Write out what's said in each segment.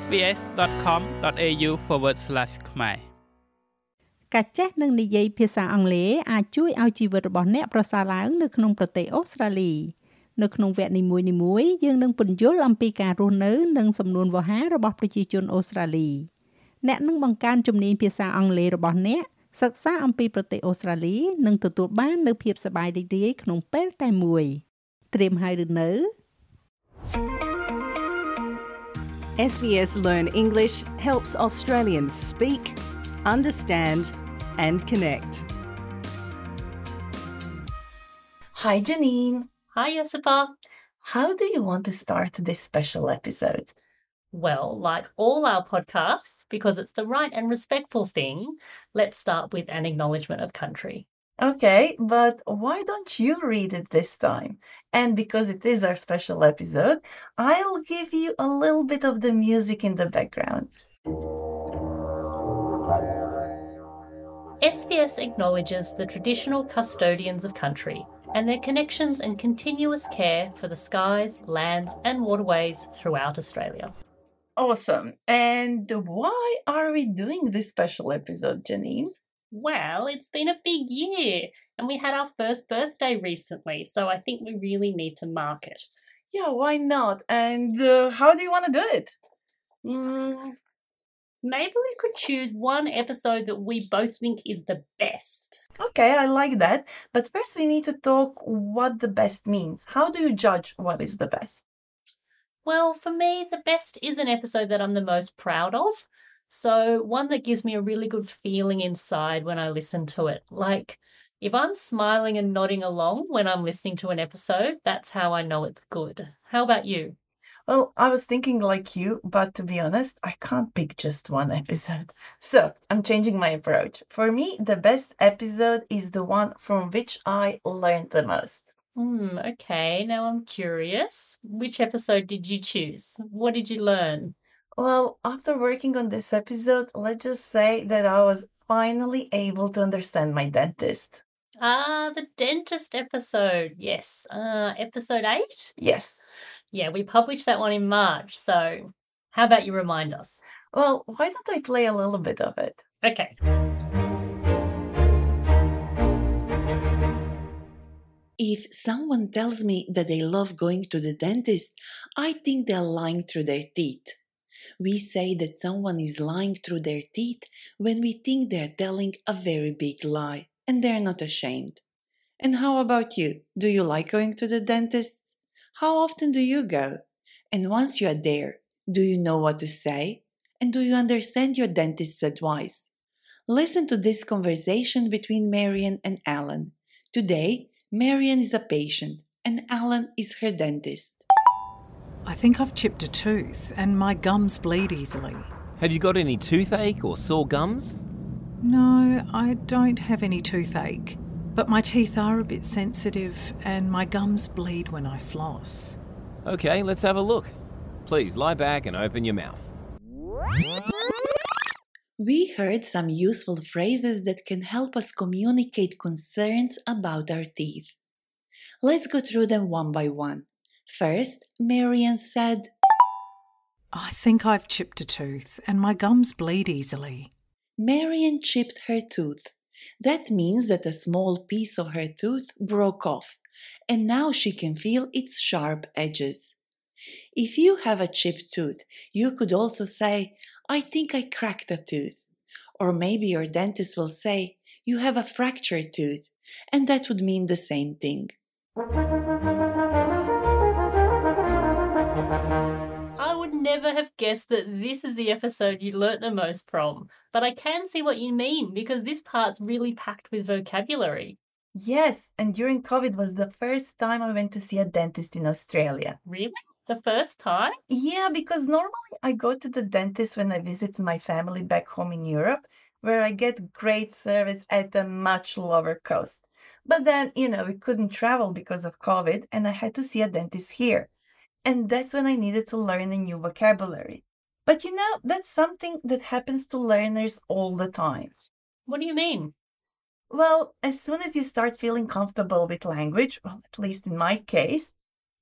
sbs.com.au/ ខ្មែរការចេះនឹងនិយាយភាសាអង់គ្លេសអាចជួយឲ្យជីវិតរបស់អ្នកប្រសើរឡើងនៅក្នុងប្រទេសអូស្ត្រាលីនៅក្នុងវគ្គនីមួយៗយើងនឹងពន្យល់អំពីការរស់នៅនិងសំនួនវោហាររបស់ប្រជាជនអូស្ត្រាលីអ្នកនឹងបង្កើនជំនាញភាសាអង់គ្លេសរបស់អ្នកសិក្សាអំពីប្រទេសអូស្ត្រាលីនិងទទួលបាននូវភាពសប្បាយរីករាយក្នុងពេលតែមួយ ត្រៀមហើយឬនៅ SBS Learn English helps Australians speak, understand, and connect. Hi, Janine. Hi, Josipa. How do you want to start this special episode? Well, like all our podcasts, because it's the right and respectful thing, let's start with an acknowledgement of country. Okay, but why don't you read it this time? And because it is our special episode, I'll give you a little bit of the music in the background. SBS acknowledges the traditional custodians of country and their connections and continuous care for the skies, lands, and waterways throughout Australia. Awesome. And why are we doing this special episode, Janine? Well, it's been a big year, and we had our first birthday recently, so I think we really need to mark it. Yeah, why not? And uh, how do you want to do it? Mm, maybe we could choose one episode that we both think is the best. Okay, I like that. But first, we need to talk what the best means. How do you judge what is the best? Well, for me, the best is an episode that I'm the most proud of. So, one that gives me a really good feeling inside when I listen to it. Like, if I'm smiling and nodding along when I'm listening to an episode, that's how I know it's good. How about you? Well, I was thinking like you, but to be honest, I can't pick just one episode. So, I'm changing my approach. For me, the best episode is the one from which I learned the most. Hmm, okay, now I'm curious. Which episode did you choose? What did you learn? Well, after working on this episode, let's just say that I was finally able to understand my dentist. Ah, the dentist episode. Yes. Uh, episode 8? Yes. Yeah, we published that one in March. So, how about you remind us? Well, why don't I play a little bit of it? Okay. If someone tells me that they love going to the dentist, I think they're lying through their teeth. We say that someone is lying through their teeth when we think they're telling a very big lie and they're not ashamed. And how about you? Do you like going to the dentist? How often do you go? And once you are there, do you know what to say? And do you understand your dentist's advice? Listen to this conversation between Marian and Alan. Today, Marian is a patient and Alan is her dentist. I think I've chipped a tooth and my gums bleed easily. Have you got any toothache or sore gums? No, I don't have any toothache, but my teeth are a bit sensitive and my gums bleed when I floss. Okay, let's have a look. Please lie back and open your mouth. We heard some useful phrases that can help us communicate concerns about our teeth. Let's go through them one by one. First, Marian said, I think I've chipped a tooth and my gums bleed easily. Marian chipped her tooth. That means that a small piece of her tooth broke off, and now she can feel its sharp edges. If you have a chipped tooth, you could also say, I think I cracked a tooth. Or maybe your dentist will say, You have a fractured tooth, and that would mean the same thing. Never have guessed that this is the episode you learnt the most from, but I can see what you mean because this part's really packed with vocabulary. Yes, and during COVID was the first time I went to see a dentist in Australia. Really? The first time? Yeah, because normally I go to the dentist when I visit my family back home in Europe, where I get great service at a much lower cost. But then, you know, we couldn't travel because of COVID, and I had to see a dentist here. And that's when I needed to learn a new vocabulary. But you know, that's something that happens to learners all the time. What do you mean? Well, as soon as you start feeling comfortable with language, well, at least in my case,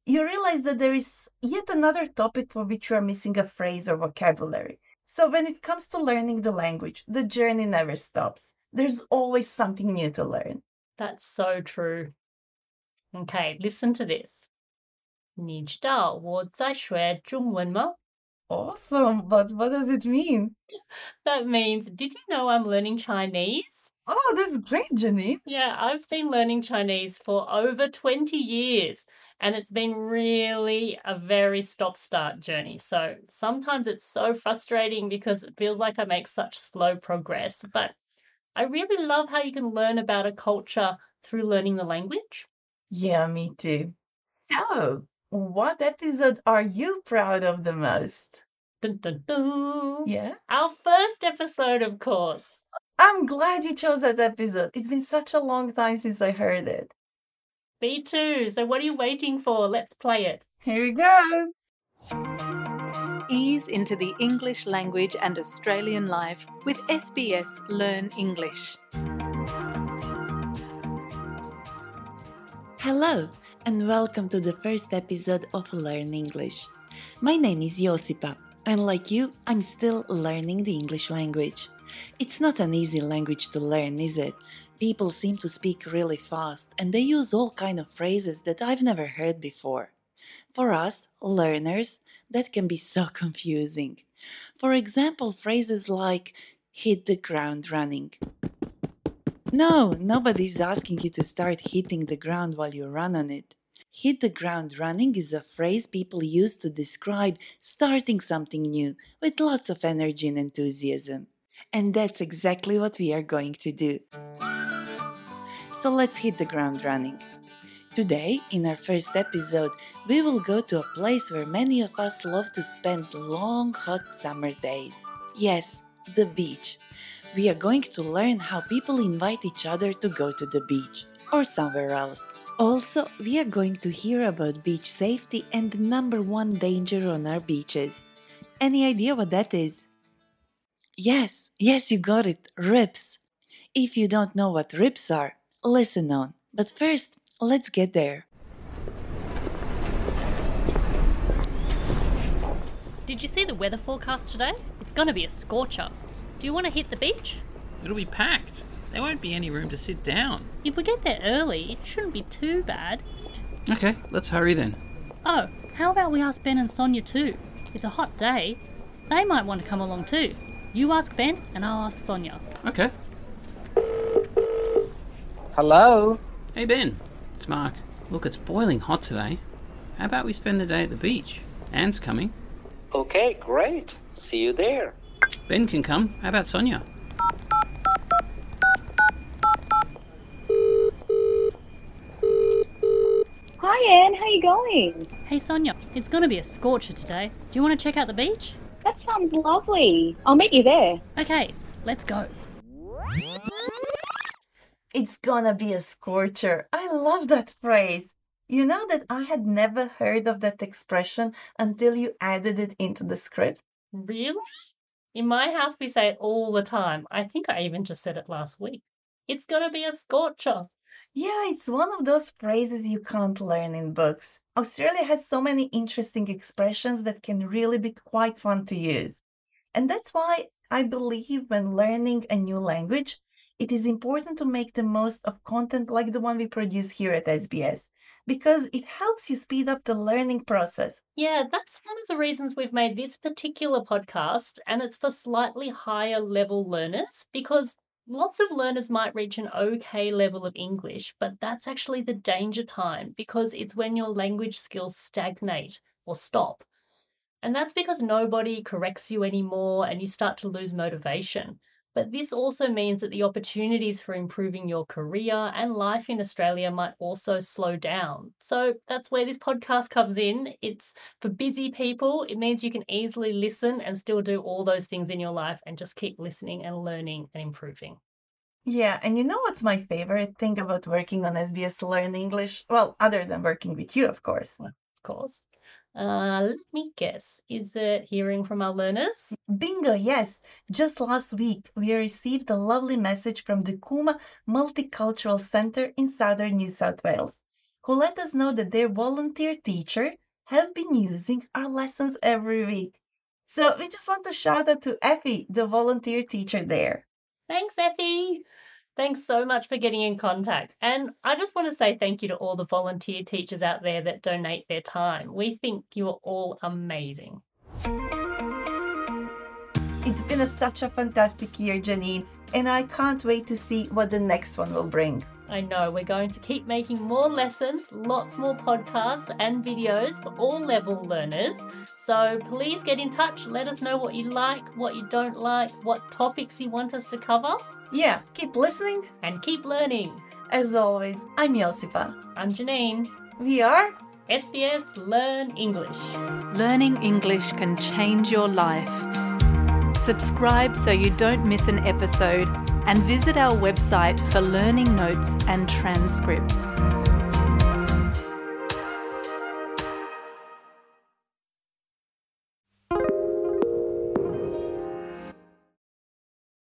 you realize that there is yet another topic for which you are missing a phrase or vocabulary. So when it comes to learning the language, the journey never stops. There's always something new to learn. That's so true. Okay, listen to this. 你知道我在学中文吗? Awesome, but what does it mean? That means, did you know I'm learning Chinese? Oh, that's great, Janine. Yeah, I've been learning Chinese for over 20 years and it's been really a very stop start journey. So sometimes it's so frustrating because it feels like I make such slow progress. But I really love how you can learn about a culture through learning the language. Yeah, me too. So, what episode are you proud of the most? Dun, dun, dun. Yeah. Our first episode, of course. I'm glad you chose that episode. It's been such a long time since I heard it. Me too. So, what are you waiting for? Let's play it. Here we go. Ease into the English language and Australian life with SBS Learn English. Hello, and welcome to the first episode of Learn English. My name is Josipa, and like you, I'm still learning the English language. It's not an easy language to learn, is it? People seem to speak really fast, and they use all kind of phrases that I've never heard before. For us, learners, that can be so confusing. For example, phrases like hit the ground running. No, nobody's asking you to start hitting the ground while you run on it. Hit the ground running is a phrase people use to describe starting something new with lots of energy and enthusiasm. And that's exactly what we are going to do. So let's hit the ground running. Today, in our first episode, we will go to a place where many of us love to spend long hot summer days. Yes, the beach. We are going to learn how people invite each other to go to the beach or somewhere else. Also, we are going to hear about beach safety and the number one danger on our beaches. Any idea what that is? Yes, yes, you got it, rips. If you don't know what rips are, listen on. But first, let's get there. Did you see the weather forecast today? It's going to be a scorcher. Do you want to hit the beach? It'll be packed. There won't be any room to sit down. If we get there early, it shouldn't be too bad. Okay, let's hurry then. Oh, how about we ask Ben and Sonia too? It's a hot day. They might want to come along too. You ask Ben and I'll ask Sonia. Okay. Hello? Hey Ben, it's Mark. Look, it's boiling hot today. How about we spend the day at the beach? Anne's coming. Okay, great. See you there. Ben can come. How about Sonia? Hi, Anne. How are you going? Hey Sonia, it's going to be a scorcher today. Do you want to check out the beach? That sounds lovely. I'll meet you there. Okay, let's go. It's gonna be a scorcher. I love that phrase. You know that I had never heard of that expression until you added it into the script? Really? In my house, we say it all the time. I think I even just said it last week. It's going to be a scorcher. Yeah, it's one of those phrases you can't learn in books. Australia has so many interesting expressions that can really be quite fun to use. And that's why I believe when learning a new language, it is important to make the most of content like the one we produce here at SBS because it helps you speed up the learning process. Yeah, that's one of the reasons we've made this particular podcast, and it's for slightly higher level learners because lots of learners might reach an okay level of English, but that's actually the danger time because it's when your language skills stagnate or stop. And that's because nobody corrects you anymore and you start to lose motivation. But this also means that the opportunities for improving your career and life in Australia might also slow down. So that's where this podcast comes in. It's for busy people. It means you can easily listen and still do all those things in your life and just keep listening and learning and improving. Yeah, and you know what's my favorite thing about working on SBS Learn English? Well, other than working with you, of course. Of course. Uh, let me guess. Is it hearing from our learners? Bingo, yes. Just last week, we received a lovely message from the Cooma Multicultural Center in southern New South Wales. who let us know that their volunteer teacher have been using our lessons every week. So we just want to shout out to Effie, the volunteer teacher there. Thanks, Effie. Thanks so much for getting in contact. And I just want to say thank you to all the volunteer teachers out there that donate their time. We think you're all amazing. It's been a, such a fantastic year, Janine, and I can't wait to see what the next one will bring. I know we're going to keep making more lessons, lots more podcasts and videos for all level learners. So please get in touch. Let us know what you like, what you don't like, what topics you want us to cover. Yeah, keep listening and keep learning. As always, I'm Josipa. I'm Janine. We are SBS Learn English. Learning English can change your life. Subscribe so you don't miss an episode and visit our website for learning notes and transcripts.